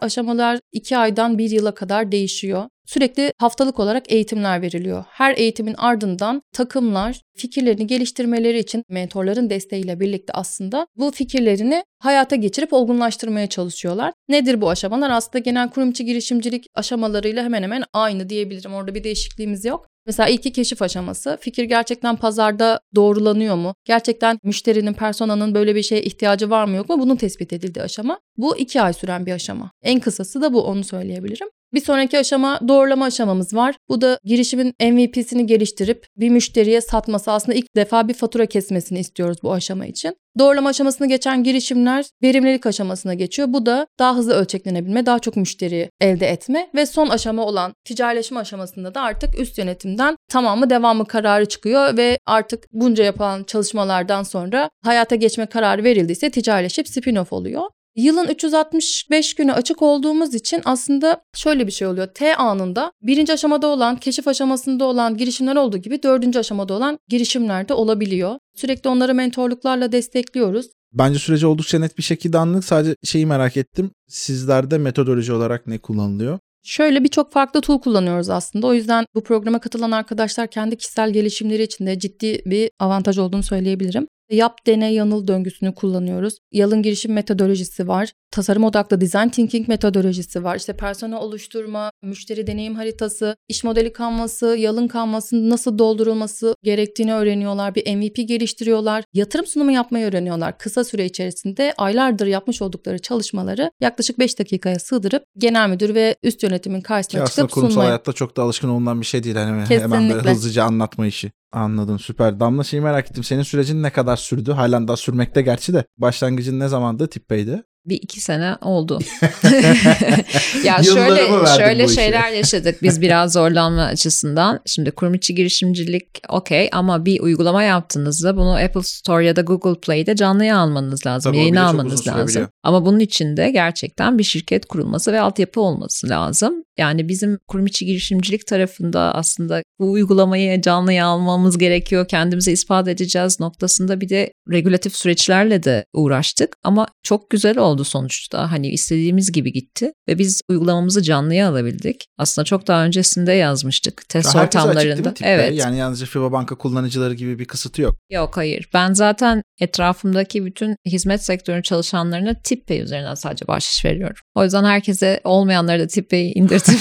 Aşamalar iki aydan bir yıla kadar değişiyor. Sürekli haftalık olarak eğitimler veriliyor. Her eğitimin ardından takımlar fikirlerini geliştirmeleri için mentorların desteğiyle birlikte aslında bu fikirlerini hayata geçirip olgunlaştırmaya çalışıyorlar. Nedir bu aşamalar? Aslında genel kurumçu girişimcilik aşamalarıyla hemen hemen aynı diyebilirim. Orada bir değişikliğimiz yok. Mesela ilki keşif aşaması. Fikir gerçekten pazarda doğrulanıyor mu? Gerçekten müşterinin, personanın böyle bir şeye ihtiyacı var mı yok mu? Bunun tespit edildiği aşama. Bu iki ay süren bir aşama. En kısası da bu onu söyleyebilirim. Bir sonraki aşama doğrulama aşamamız var. Bu da girişimin MVP'sini geliştirip bir müşteriye satması aslında ilk defa bir fatura kesmesini istiyoruz bu aşama için. Doğrulama aşamasını geçen girişimler verimlilik aşamasına geçiyor. Bu da daha hızlı ölçeklenebilme, daha çok müşteri elde etme ve son aşama olan ticarileşme aşamasında da artık üst yönetimden tamamı devamı kararı çıkıyor ve artık bunca yapılan çalışmalardan sonra hayata geçme kararı verildiyse ticarileşip spin-off oluyor. Yılın 365 günü açık olduğumuz için aslında şöyle bir şey oluyor. T anında birinci aşamada olan, keşif aşamasında olan girişimler olduğu gibi dördüncü aşamada olan girişimler de olabiliyor. Sürekli onları mentorluklarla destekliyoruz. Bence süreci oldukça net bir şekilde anladık. Sadece şeyi merak ettim. Sizlerde metodoloji olarak ne kullanılıyor? Şöyle birçok farklı tool kullanıyoruz aslında. O yüzden bu programa katılan arkadaşlar kendi kişisel gelişimleri için de ciddi bir avantaj olduğunu söyleyebilirim. Yap, dene, yanıl döngüsünü kullanıyoruz. Yalın girişim metodolojisi var. Tasarım odaklı design thinking metodolojisi var. İşte persona oluşturma, müşteri deneyim haritası, iş modeli kanvası, yalın kanvasının nasıl doldurulması gerektiğini öğreniyorlar. Bir MVP geliştiriyorlar. Yatırım sunumu yapmayı öğreniyorlar. Kısa süre içerisinde aylardır yapmış oldukları çalışmaları yaklaşık 5 dakikaya sığdırıp genel müdür ve üst yönetimin karşısına Ki aslında çıkıp kurumsal sunmaya. hayatta çok da alışkın olunan bir şey değil. Hani hemen böyle Kesinlikle. hızlıca anlatma işi. Anladım süper. Damla şeyi merak ettim. Senin sürecin ne kadar sürdü? Halen daha sürmekte gerçi de. Başlangıcın ne zamandı Tippey'de? Bir iki sene oldu. [laughs] [laughs] ya şöyle şöyle şeyler yaşadık biz biraz zorlanma açısından. Şimdi kurum içi girişimcilik okey ama bir uygulama yaptığınızda bunu Apple Store ya da Google Play'de canlıya almanız lazım. Tabii yayına almanız lazım. Ama bunun için de gerçekten bir şirket kurulması ve altyapı olması lazım. Yani bizim kurum içi girişimcilik tarafında aslında bu uygulamayı canlıya almamız gerekiyor. Kendimize ispat edeceğiz noktasında bir de regülatif süreçlerle de uğraştık. Ama çok güzel oldu sonuçta. Hani istediğimiz gibi gitti ve biz uygulamamızı canlıya alabildik. Aslında çok daha öncesinde yazmıştık. Test açık mi ortamlarında. Tippey? Evet. Yani yalnızca FIBA Banka kullanıcıları gibi bir kısıtı yok. Yok hayır. Ben zaten etrafımdaki bütün hizmet sektörü çalışanlarına Tippey üzerinden sadece bahşiş veriyorum. O yüzden herkese olmayanları da Tippey'i indirtip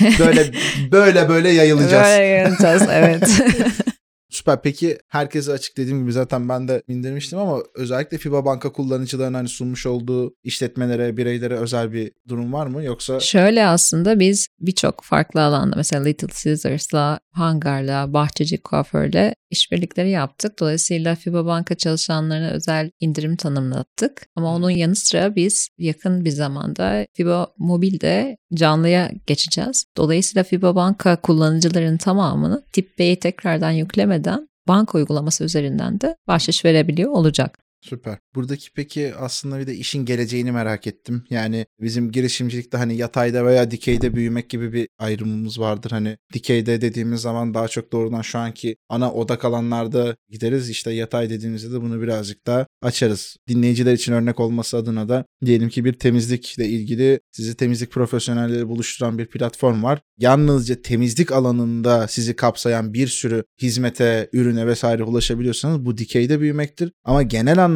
[laughs] Böyle böyle böyle yayılacağız. Böyle yayılacağız, evet. [laughs] Süper. Peki herkese açık dediğim gibi zaten ben de indirmiştim ama özellikle FIBA Banka kullanıcılarının hani sunmuş olduğu işletmelere, bireylere özel bir durum var mı? Yoksa Şöyle aslında biz birçok farklı alanda mesela Little Caesars'la, Hangar'la, Bahçeci Kuaför'le işbirlikleri yaptık. Dolayısıyla FIBA Banka çalışanlarına özel indirim tanımlattık. Ama onun yanı sıra biz yakın bir zamanda FIBA Mobil'de canlıya geçeceğiz. Dolayısıyla FIBA Banka kullanıcıların tamamını tip B'yi tekrardan yüklemeden banka uygulaması üzerinden de bahşiş verebiliyor olacak. Süper. Buradaki peki aslında bir de işin geleceğini merak ettim. Yani bizim girişimcilikte hani yatayda veya dikeyde büyümek gibi bir ayrımımız vardır. Hani dikeyde dediğimiz zaman daha çok doğrudan şu anki ana odak alanlarda gideriz. İşte yatay dediğimizde de bunu birazcık daha açarız. Dinleyiciler için örnek olması adına da diyelim ki bir temizlikle ilgili sizi temizlik profesyonelleri buluşturan bir platform var. Yalnızca temizlik alanında sizi kapsayan bir sürü hizmete, ürüne vesaire ulaşabiliyorsanız bu dikeyde büyümektir. Ama genel anlamda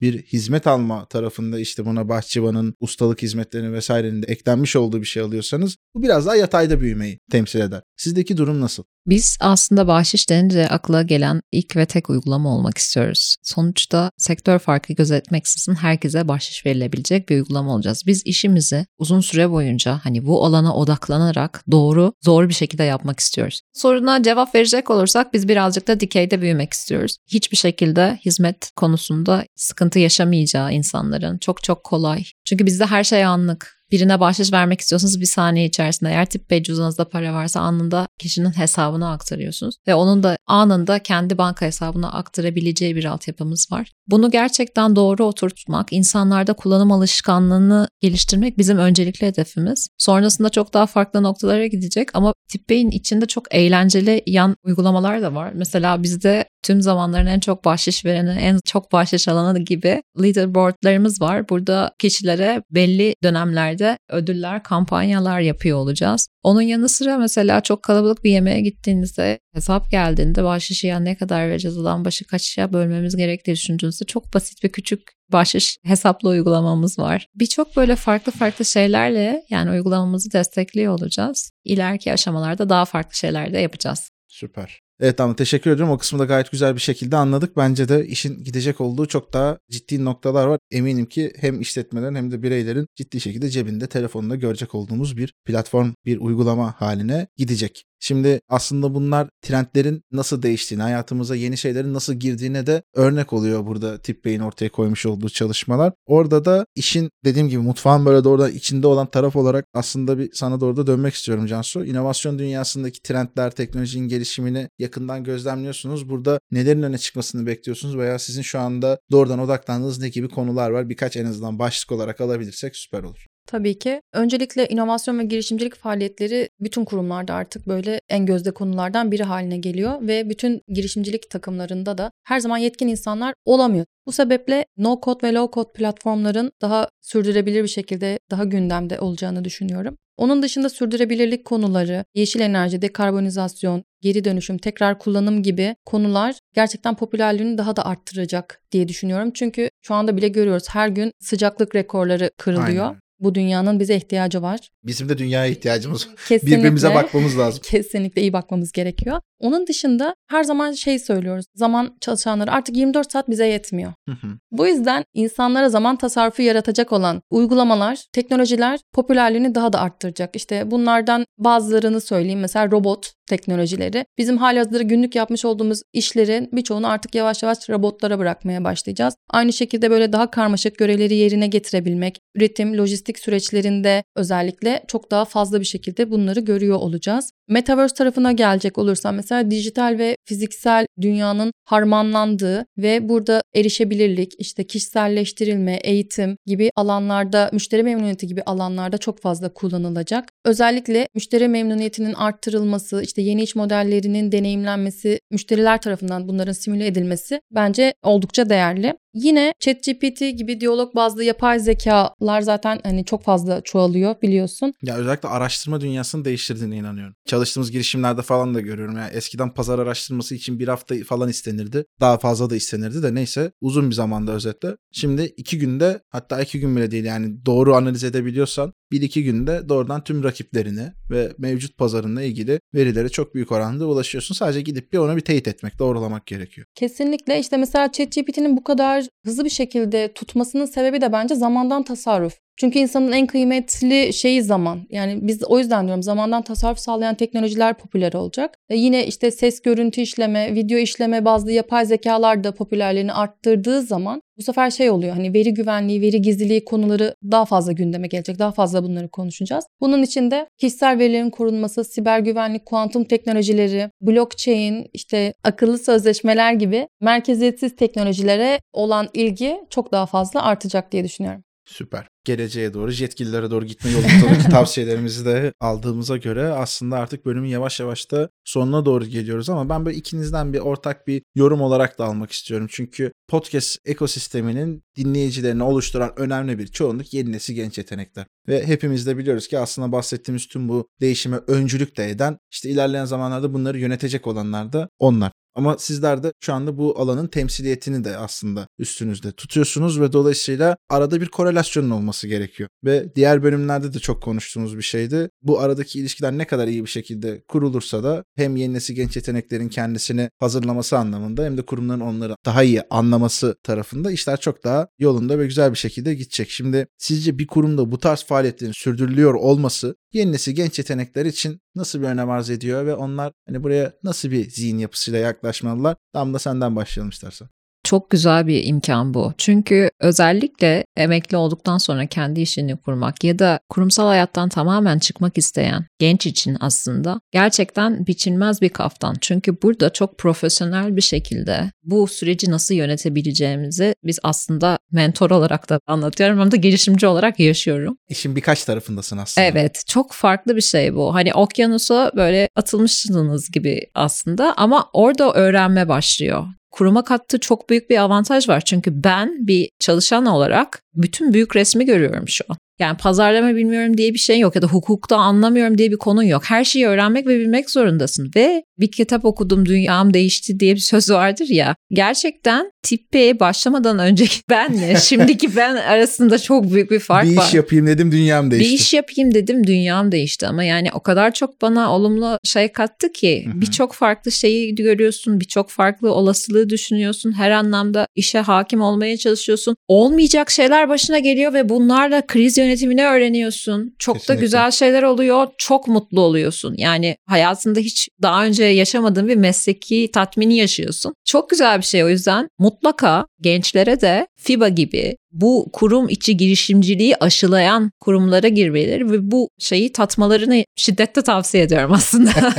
bir hizmet alma tarafında işte buna bahçıvanın ustalık hizmetlerini vesairenin de eklenmiş olduğu bir şey alıyorsanız bu biraz daha yatayda büyümeyi temsil eder. Sizdeki durum nasıl? Biz aslında bahşiş denince akla gelen ilk ve tek uygulama olmak istiyoruz. Sonuçta sektör farkı gözetmeksizin herkese bahşiş verilebilecek bir uygulama olacağız. Biz işimizi uzun süre boyunca hani bu alana odaklanarak doğru, zor bir şekilde yapmak istiyoruz. Soruna cevap verecek olursak biz birazcık da dikeyde büyümek istiyoruz. Hiçbir şekilde hizmet konusunda sıkıntı yaşamayacağı insanların çok çok kolay. Çünkü bizde her şey anlık. birine bahşiş vermek istiyorsanız bir saniye içerisinde eğer tip Pay cüzdanınızda para varsa anında kişinin hesabına aktarıyorsunuz ve onun da anında kendi banka hesabına aktarabileceği bir altyapımız var. Bunu gerçekten doğru oturtmak, insanlarda kullanım alışkanlığını geliştirmek bizim öncelikli hedefimiz. Sonrasında çok daha farklı noktalara gidecek ama TipPay'in içinde çok eğlenceli yan uygulamalar da var. Mesela bizde tüm zamanların en çok bahşiş vereni, en çok bahşiş alanı gibi leaderboardlarımız var. Burada kişilere belli dönemlerde ödüller, kampanyalar yapıyor olacağız. Onun yanı sıra mesela çok kalabalık bir yemeğe gittiğinizde hesap geldiğinde bahşişi ne kadar vereceğiz olan başı kaçışa bölmemiz gerektiği düşündüğünüzde çok basit bir küçük bahşiş hesaplı uygulamamız var. Birçok böyle farklı farklı şeylerle yani uygulamamızı destekliyor olacağız. İleriki aşamalarda daha farklı şeyler de yapacağız. Süper. Evet tamam teşekkür ederim. O kısmı da gayet güzel bir şekilde anladık. Bence de işin gidecek olduğu çok daha ciddi noktalar var. Eminim ki hem işletmelerin hem de bireylerin ciddi şekilde cebinde telefonunda görecek olduğumuz bir platform, bir uygulama haline gidecek. Şimdi aslında bunlar trendlerin nasıl değiştiğini, hayatımıza yeni şeylerin nasıl girdiğine de örnek oluyor burada Tip Bey'in ortaya koymuş olduğu çalışmalar. Orada da işin dediğim gibi mutfağın böyle doğrudan içinde olan taraf olarak aslında bir sana doğru da dönmek istiyorum Cansu. İnovasyon dünyasındaki trendler, teknolojinin gelişimini yakından gözlemliyorsunuz. Burada nelerin öne çıkmasını bekliyorsunuz veya sizin şu anda doğrudan odaklandığınız ne gibi konular var? Birkaç en azından başlık olarak alabilirsek süper olur. Tabii ki. Öncelikle inovasyon ve girişimcilik faaliyetleri bütün kurumlarda artık böyle en gözde konulardan biri haline geliyor ve bütün girişimcilik takımlarında da her zaman yetkin insanlar olamıyor. Bu sebeple no code ve low code platformların daha sürdürülebilir bir şekilde daha gündemde olacağını düşünüyorum. Onun dışında sürdürülebilirlik konuları, yeşil enerji, dekarbonizasyon, geri dönüşüm, tekrar kullanım gibi konular gerçekten popülerliğini daha da arttıracak diye düşünüyorum. Çünkü şu anda bile görüyoruz her gün sıcaklık rekorları kırılıyor. Aynen. Bu dünyanın bize ihtiyacı var. Bizim de dünyaya ihtiyacımız var. Birbirimize bakmamız lazım. [laughs] Kesinlikle iyi bakmamız gerekiyor. Onun dışında her zaman şey söylüyoruz. Zaman çalışanları artık 24 saat bize yetmiyor. Hı hı. Bu yüzden insanlara zaman tasarrufu yaratacak olan uygulamalar, teknolojiler popülerliğini daha da arttıracak. İşte bunlardan bazılarını söyleyeyim. Mesela robot teknolojileri. Bizim halihazırda günlük yapmış olduğumuz işlerin birçoğunu artık yavaş yavaş robotlara bırakmaya başlayacağız. Aynı şekilde böyle daha karmaşık görevleri yerine getirebilmek, üretim, lojistik süreçlerinde özellikle çok daha fazla bir şekilde bunları görüyor olacağız. Metaverse tarafına gelecek olursam mesela dijital ve fiziksel dünyanın harmanlandığı ve burada erişebilirlik, işte kişiselleştirilme, eğitim gibi alanlarda, müşteri memnuniyeti gibi alanlarda çok fazla kullanılacak. Özellikle müşteri memnuniyetinin arttırılması, işte yeni iş modellerinin deneyimlenmesi, müşteriler tarafından bunların simüle edilmesi bence oldukça değerli. Yine ChatGPT gibi diyalog bazlı yapay zekalar zaten hani çok fazla çoğalıyor biliyorsun. Ya özellikle araştırma dünyasını değiştirdiğine inanıyorum. Çalıştığımız girişimlerde falan da görüyorum. Yani eskiden pazar araştırması için bir hafta falan istenirdi. Daha fazla da istenirdi de neyse uzun bir zamanda özetle. Şimdi iki günde hatta iki gün bile değil yani doğru analiz edebiliyorsan bir iki günde doğrudan tüm rakiplerini ve mevcut pazarınla ilgili verilere çok büyük oranda ulaşıyorsun. Sadece gidip bir onu bir teyit etmek, doğrulamak gerekiyor. Kesinlikle işte mesela ChatGPT'nin bu kadar hızlı bir şekilde tutmasının sebebi de bence zamandan tasarruf. Çünkü insanın en kıymetli şeyi zaman. Yani biz o yüzden diyorum zamandan tasarruf sağlayan teknolojiler popüler olacak. E yine işte ses görüntü işleme, video işleme bazlı yapay zekalar da popülerliğini arttırdığı zaman bu sefer şey oluyor hani veri güvenliği, veri gizliliği konuları daha fazla gündeme gelecek. Daha fazla bunları konuşacağız. Bunun için de kişisel verilerin korunması, siber güvenlik, kuantum teknolojileri, blockchain, işte akıllı sözleşmeler gibi merkeziyetsiz teknolojilere olan ilgi çok daha fazla artacak diye düşünüyorum. Süper. Geleceğe doğru, yetkililere doğru gitme yolundaki [laughs] tavsiyelerimizi de aldığımıza göre aslında artık bölümün yavaş yavaş da sonuna doğru geliyoruz ama ben böyle ikinizden bir ortak bir yorum olarak da almak istiyorum. Çünkü podcast ekosisteminin dinleyicilerini oluşturan önemli bir çoğunluk yeni nesil genç yetenekler. Ve hepimiz de biliyoruz ki aslında bahsettiğimiz tüm bu değişime öncülük de eden işte ilerleyen zamanlarda bunları yönetecek olanlar da onlar. Ama sizler de şu anda bu alanın temsiliyetini de aslında üstünüzde tutuyorsunuz ve dolayısıyla arada bir korelasyonun olması gerekiyor. Ve diğer bölümlerde de çok konuştuğumuz bir şeydi. Bu aradaki ilişkiler ne kadar iyi bir şekilde kurulursa da hem yeni nesil genç yeteneklerin kendisini hazırlaması anlamında hem de kurumların onları daha iyi anlaması tarafında işler çok daha yolunda ve güzel bir şekilde gidecek. Şimdi sizce bir kurumda bu tarz faaliyetlerin sürdürülüyor olması yeni nesil genç yetenekler için nasıl bir önem arz ediyor ve onlar hani buraya nasıl bir zihin yapısıyla yaklaşmalılar? Tam da senden başlayalım istersen. Çok güzel bir imkan bu. Çünkü özellikle emekli olduktan sonra kendi işini kurmak ya da kurumsal hayattan tamamen çıkmak isteyen genç için aslında gerçekten biçilmez bir kaftan. Çünkü burada çok profesyonel bir şekilde bu süreci nasıl yönetebileceğimizi biz aslında mentor olarak da anlatıyorum ama da girişimci olarak yaşıyorum. İşin birkaç tarafındasın aslında. Evet çok farklı bir şey bu. Hani okyanusa böyle atılmışsınız gibi aslında ama orada öğrenme başlıyor kuruma kattığı çok büyük bir avantaj var. Çünkü ben bir çalışan olarak bütün büyük resmi görüyorum şu an. Yani pazarlama bilmiyorum diye bir şey yok ya da hukukta anlamıyorum diye bir konun yok. Her şeyi öğrenmek ve bilmek zorundasın. Ve bir kitap okudum dünyam değişti diye bir söz vardır ya. Gerçekten tippe başlamadan önceki [laughs] benle şimdiki ben arasında çok büyük bir fark var. Bir iş yapayım dedim dünyam değişti. Bir iş yapayım dedim dünyam değişti ama yani o kadar çok bana olumlu şey kattı ki birçok farklı şeyi görüyorsun, birçok farklı olasılığı düşünüyorsun. Her anlamda işe hakim olmaya çalışıyorsun. Olmayacak şeyler başına geliyor ve bunlarla kriz yönetimini öğreniyorsun. Çok Kesinlikle. da güzel şeyler oluyor. Çok mutlu oluyorsun. Yani hayatında hiç daha önce yaşamadığın bir mesleki tatmini yaşıyorsun. Çok güzel bir şey o yüzden mutlaka gençlere de FIBA gibi bu kurum içi girişimciliği aşılayan kurumlara girmeleri ve bu şeyi tatmalarını şiddetle tavsiye ediyorum aslında. [laughs]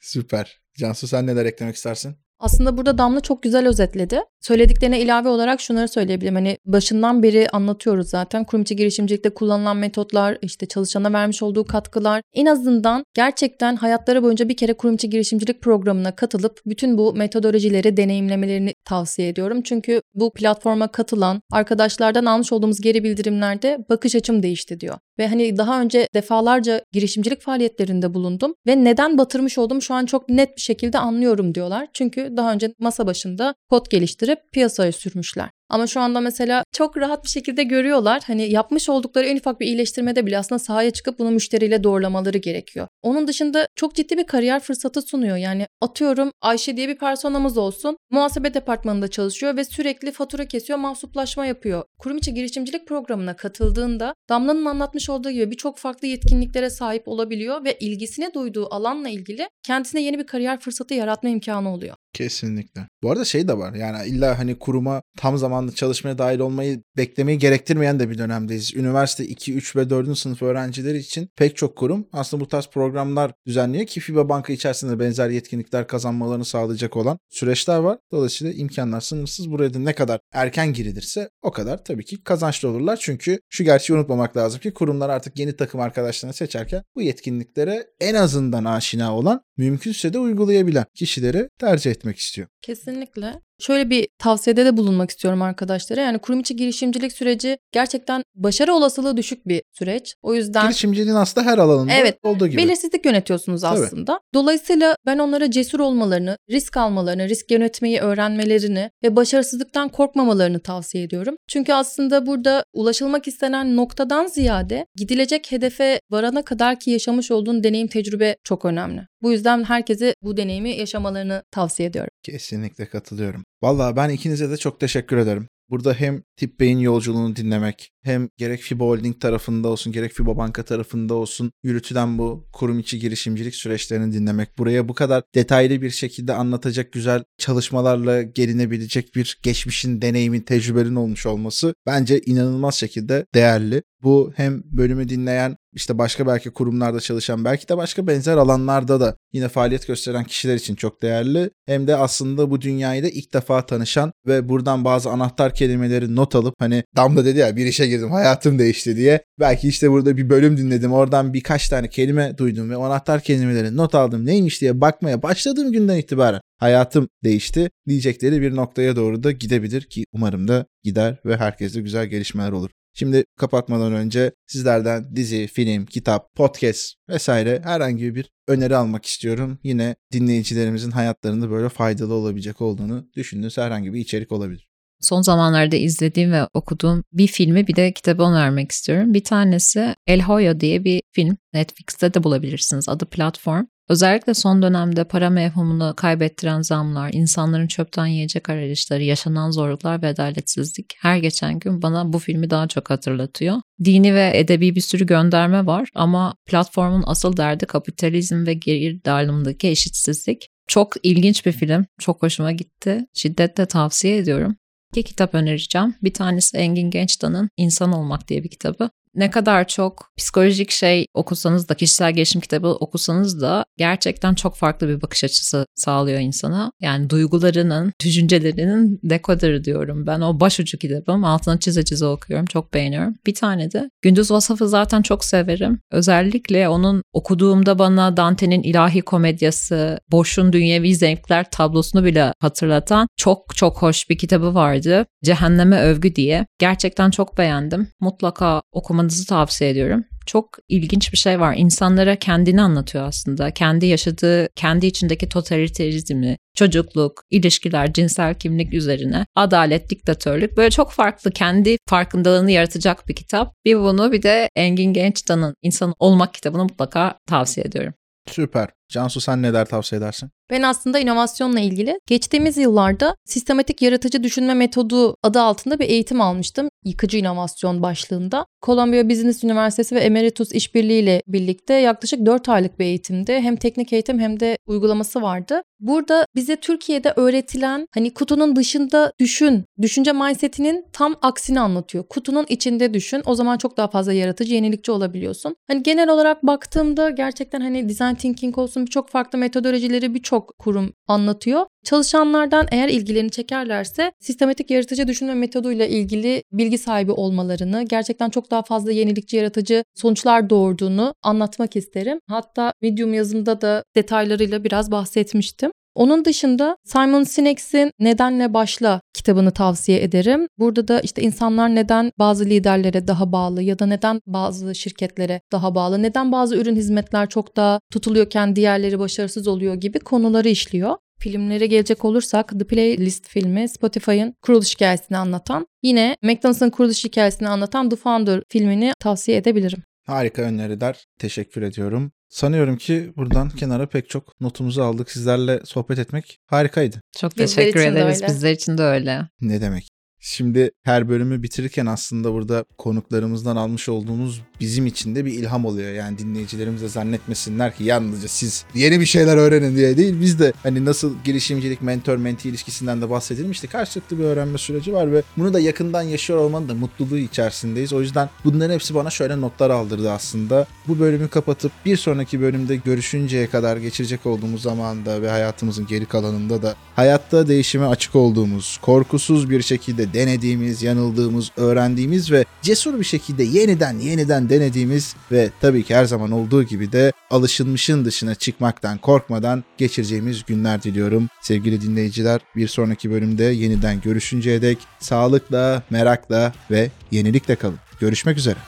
Süper. Cansu sen neler eklemek istersin? Aslında burada Damla çok güzel özetledi. Söylediklerine ilave olarak şunları söyleyebilirim. Hani başından beri anlatıyoruz zaten. Kurum içi girişimcilikte kullanılan metotlar, işte çalışana vermiş olduğu katkılar. En azından gerçekten hayatları boyunca bir kere kurum içi girişimcilik programına katılıp bütün bu metodolojileri deneyimlemelerini tavsiye ediyorum. Çünkü bu platforma katılan arkadaşlardan almış olduğumuz geri bildirimlerde bakış açım değişti diyor. Ve hani daha önce defalarca girişimcilik faaliyetlerinde bulundum ve neden batırmış oldum şu an çok net bir şekilde anlıyorum diyorlar. Çünkü daha önce masa başında kod geliştirip piyasaya sürmüşler. Ama şu anda mesela çok rahat bir şekilde görüyorlar. Hani yapmış oldukları en ufak bir iyileştirmede bile aslında sahaya çıkıp bunu müşteriyle doğrulamaları gerekiyor. Onun dışında çok ciddi bir kariyer fırsatı sunuyor. Yani atıyorum Ayşe diye bir personamız olsun. Muhasebe departmanında çalışıyor ve sürekli fatura kesiyor, mahsuplaşma yapıyor. Kurum içi girişimcilik programına katıldığında Damla'nın anlatmış olduğu gibi birçok farklı yetkinliklere sahip olabiliyor ve ilgisine duyduğu alanla ilgili kendisine yeni bir kariyer fırsatı yaratma imkanı oluyor. Kesinlikle. Bu arada şey de var yani illa hani kuruma tam zamanlı çalışmaya dahil olmayı beklemeyi gerektirmeyen de bir dönemdeyiz. Üniversite 2, 3 ve 4. sınıf öğrencileri için pek çok kurum aslında bu tarz programlar düzenliyor ki FIBA Banka içerisinde benzer yetkinlikler kazanmalarını sağlayacak olan süreçler var. Dolayısıyla imkanlar sınırsız. Buraya da ne kadar erken girilirse o kadar tabii ki kazançlı olurlar. Çünkü şu gerçeği unutmamak lazım ki kurumlar artık yeni takım arkadaşlarını seçerken bu yetkinliklere en azından aşina olan mümkünse de uygulayabilen kişileri tercih etmek istiyor. Kesinlikle. Şöyle bir tavsiyede de bulunmak istiyorum arkadaşlara. Yani kurum içi girişimcilik süreci gerçekten başarı olasılığı düşük bir süreç. O yüzden girişimciliğin aslında her alanında evet, olduğu gibi. Belirsizlik yönetiyorsunuz aslında. Tabii. Dolayısıyla ben onlara cesur olmalarını, risk almalarını, risk yönetmeyi öğrenmelerini ve başarısızlıktan korkmamalarını tavsiye ediyorum. Çünkü aslında burada ulaşılmak istenen noktadan ziyade gidilecek hedefe varana kadar ki yaşamış olduğun deneyim tecrübe çok önemli. Bu yüzden herkese bu deneyimi yaşamalarını tavsiye ediyorum. Kesinlikle katılıyorum. Vallahi ben ikinize de çok teşekkür ederim. Burada hem Tip Bey'in yolculuğunu dinlemek, hem gerek FIBA Holding tarafında olsun, gerek FIBA Banka tarafında olsun yürütülen bu kurum içi girişimcilik süreçlerini dinlemek, buraya bu kadar detaylı bir şekilde anlatacak güzel çalışmalarla gelinebilecek bir geçmişin, deneyimin, tecrübenin olmuş olması bence inanılmaz şekilde değerli. Bu hem bölümü dinleyen işte başka belki kurumlarda çalışan belki de başka benzer alanlarda da yine faaliyet gösteren kişiler için çok değerli. Hem de aslında bu dünyayı da ilk defa tanışan ve buradan bazı anahtar kelimeleri not alıp hani Damla dedi ya bir işe girdim hayatım değişti diye. Belki işte burada bir bölüm dinledim oradan birkaç tane kelime duydum ve anahtar kelimeleri not aldım neymiş diye bakmaya başladığım günden itibaren hayatım değişti diyecekleri bir noktaya doğru da gidebilir ki umarım da gider ve herkeste güzel gelişmeler olur. Şimdi kapatmadan önce sizlerden dizi, film, kitap, podcast vesaire herhangi bir öneri almak istiyorum. Yine dinleyicilerimizin hayatlarında böyle faydalı olabilecek olduğunu düşündüğünüz herhangi bir içerik olabilir. Son zamanlarda izlediğim ve okuduğum bir filmi bir de kitabı önermek istiyorum. Bir tanesi El Hoyo diye bir film. Netflix'te de bulabilirsiniz. Adı Platform. Özellikle son dönemde para mevhumunu kaybettiren zamlar, insanların çöpten yiyecek arayışları, yaşanan zorluklar ve adaletsizlik her geçen gün bana bu filmi daha çok hatırlatıyor. Dini ve edebi bir sürü gönderme var ama platformun asıl derdi kapitalizm ve geri dağılımdaki eşitsizlik. Çok ilginç bir film. Çok hoşuma gitti. Şiddetle tavsiye ediyorum. İki kitap önereceğim. Bir tanesi Engin Gençtan'ın İnsan Olmak diye bir kitabı ne kadar çok psikolojik şey okusanız da kişisel gelişim kitabı okusanız da gerçekten çok farklı bir bakış açısı sağlıyor insana. Yani duygularının, düşüncelerinin dekodarı diyorum. Ben o başucu kitabım. Altına çize çize okuyorum. Çok beğeniyorum. Bir tane de Gündüz Vasaf'ı zaten çok severim. Özellikle onun okuduğumda bana Dante'nin ilahi komedyası, Boş'un dünyevi zevkler tablosunu bile hatırlatan çok çok hoş bir kitabı vardı. Cehenneme Övgü diye. Gerçekten çok beğendim. Mutlaka okumanızı okumanızı tavsiye ediyorum. Çok ilginç bir şey var. İnsanlara kendini anlatıyor aslında. Kendi yaşadığı, kendi içindeki totaliterizmi, çocukluk, ilişkiler, cinsel kimlik üzerine, adalet, diktatörlük böyle çok farklı kendi farkındalığını yaratacak bir kitap. Bir bunu bir de Engin Gençtan'ın İnsan Olmak kitabını mutlaka tavsiye ediyorum. Süper. Cansu sen neler tavsiye edersin? Ben aslında inovasyonla ilgili geçtiğimiz yıllarda sistematik yaratıcı düşünme metodu adı altında bir eğitim almıştım. Yıkıcı inovasyon başlığında. Columbia Business Üniversitesi ve Emeritus işbirliği ile birlikte yaklaşık 4 aylık bir eğitimde hem teknik eğitim hem de uygulaması vardı. Burada bize Türkiye'de öğretilen hani kutunun dışında düşün, düşünce mindsetinin tam aksini anlatıyor. Kutunun içinde düşün. O zaman çok daha fazla yaratıcı, yenilikçi olabiliyorsun. Hani genel olarak baktığımda gerçekten hani design thinking olsun birçok farklı metodolojileri birçok kurum anlatıyor. Çalışanlardan eğer ilgilerini çekerlerse sistematik yaratıcı düşünme metoduyla ilgili bilgi sahibi olmalarını, gerçekten çok daha fazla yenilikçi yaratıcı sonuçlar doğurduğunu anlatmak isterim. Hatta Medium yazımda da detaylarıyla biraz bahsetmiştim. Onun dışında Simon Sinek'in Nedenle Başla kitabını tavsiye ederim. Burada da işte insanlar neden bazı liderlere daha bağlı ya da neden bazı şirketlere daha bağlı, neden bazı ürün hizmetler çok daha tutuluyorken diğerleri başarısız oluyor gibi konuları işliyor. Filmlere gelecek olursak The Playlist filmi Spotify'ın kuruluş hikayesini anlatan, yine McDonald's'ın kuruluş hikayesini anlatan The Founder filmini tavsiye edebilirim. Harika öneriler. Teşekkür ediyorum. Sanıyorum ki buradan [laughs] kenara pek çok notumuzu aldık. Sizlerle sohbet etmek harikaydı. Çok Bizler teşekkür ederiz. Bizler için de öyle. Ne demek. Şimdi her bölümü bitirirken aslında burada konuklarımızdan almış olduğumuz bizim için de bir ilham oluyor. Yani dinleyicilerimiz de zannetmesinler ki yalnızca siz yeni bir şeyler öğrenin diye değil. Biz de hani nasıl girişimcilik mentor menti ilişkisinden de bahsedilmişti. Karşılıklı bir öğrenme süreci var ve bunu da yakından yaşıyor olmanın da mutluluğu içerisindeyiz. O yüzden bunların hepsi bana şöyle notlar aldırdı aslında. Bu bölümü kapatıp bir sonraki bölümde görüşünceye kadar geçirecek olduğumuz zamanda ve hayatımızın geri kalanında da hayatta değişime açık olduğumuz, korkusuz bir şekilde denediğimiz, yanıldığımız, öğrendiğimiz ve cesur bir şekilde yeniden yeniden denediğimiz ve tabii ki her zaman olduğu gibi de alışılmışın dışına çıkmaktan korkmadan geçireceğimiz günler diliyorum. Sevgili dinleyiciler bir sonraki bölümde yeniden görüşünceye dek sağlıkla, merakla ve yenilikle kalın. Görüşmek üzere.